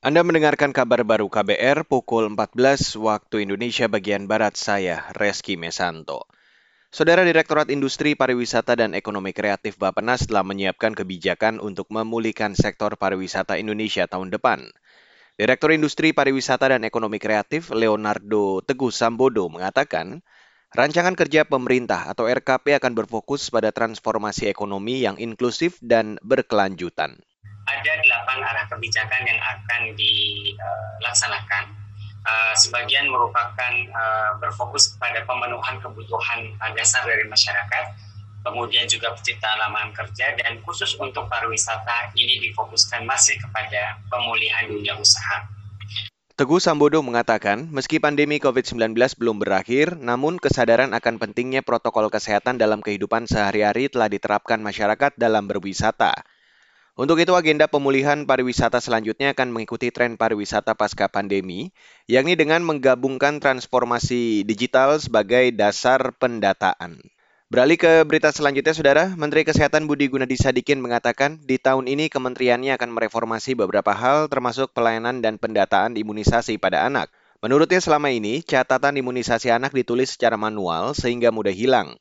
Anda mendengarkan kabar baru KBR pukul 14 waktu Indonesia bagian Barat saya, Reski Mesanto. Saudara Direktorat Industri Pariwisata dan Ekonomi Kreatif Bapenas telah menyiapkan kebijakan untuk memulihkan sektor pariwisata Indonesia tahun depan. Direktur Industri Pariwisata dan Ekonomi Kreatif Leonardo Teguh Sambodo mengatakan, rancangan kerja pemerintah atau RKP akan berfokus pada transformasi ekonomi yang inklusif dan berkelanjutan ada delapan arah kebijakan yang akan dilaksanakan. Uh, sebagian merupakan uh, berfokus kepada pemenuhan kebutuhan dasar dari masyarakat, kemudian juga penciptaan lapangan kerja, dan khusus untuk pariwisata ini difokuskan masih kepada pemulihan dunia usaha. Teguh Sambodo mengatakan, meski pandemi COVID-19 belum berakhir, namun kesadaran akan pentingnya protokol kesehatan dalam kehidupan sehari-hari telah diterapkan masyarakat dalam berwisata. Untuk itu agenda pemulihan pariwisata selanjutnya akan mengikuti tren pariwisata pasca pandemi, yakni dengan menggabungkan transformasi digital sebagai dasar pendataan. Beralih ke berita selanjutnya, Saudara. Menteri Kesehatan Budi Gunadi Sadikin mengatakan di tahun ini kementeriannya akan mereformasi beberapa hal termasuk pelayanan dan pendataan imunisasi pada anak. Menurutnya selama ini, catatan imunisasi anak ditulis secara manual sehingga mudah hilang.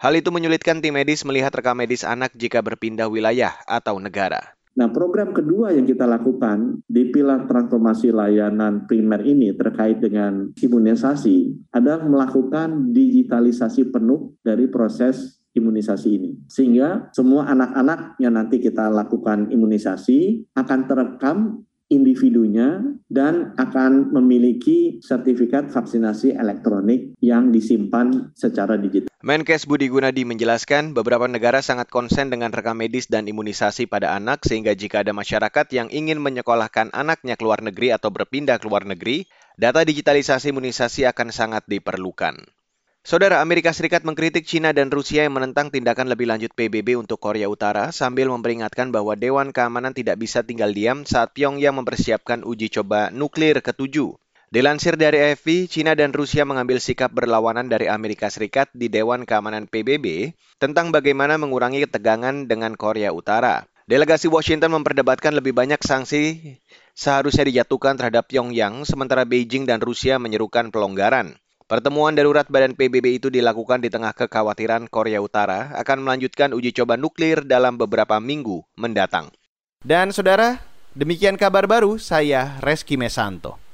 Hal itu menyulitkan tim medis melihat rekam medis anak jika berpindah wilayah atau negara. Nah, program kedua yang kita lakukan di pilar transformasi layanan primer ini terkait dengan imunisasi adalah melakukan digitalisasi penuh dari proses imunisasi ini. Sehingga semua anak-anak yang nanti kita lakukan imunisasi akan terekam individunya dan akan memiliki sertifikat vaksinasi elektronik yang disimpan secara digital. Menkes Budi Gunadi menjelaskan beberapa negara sangat konsen dengan rekam medis dan imunisasi pada anak sehingga jika ada masyarakat yang ingin menyekolahkan anaknya ke luar negeri atau berpindah ke luar negeri, data digitalisasi imunisasi akan sangat diperlukan. Saudara Amerika Serikat mengkritik China dan Rusia yang menentang tindakan lebih lanjut PBB untuk Korea Utara sambil memperingatkan bahwa Dewan Keamanan tidak bisa tinggal diam saat Pyongyang mempersiapkan uji coba nuklir ketujuh. Dilansir dari AFP, China dan Rusia mengambil sikap berlawanan dari Amerika Serikat di Dewan Keamanan PBB tentang bagaimana mengurangi ketegangan dengan Korea Utara. Delegasi Washington memperdebatkan lebih banyak sanksi seharusnya dijatuhkan terhadap Pyongyang, sementara Beijing dan Rusia menyerukan pelonggaran. Pertemuan darurat Badan PBB itu dilakukan di tengah kekhawatiran Korea Utara akan melanjutkan uji coba nuklir dalam beberapa minggu mendatang. Dan saudara, demikian kabar baru saya Reski Mesanto.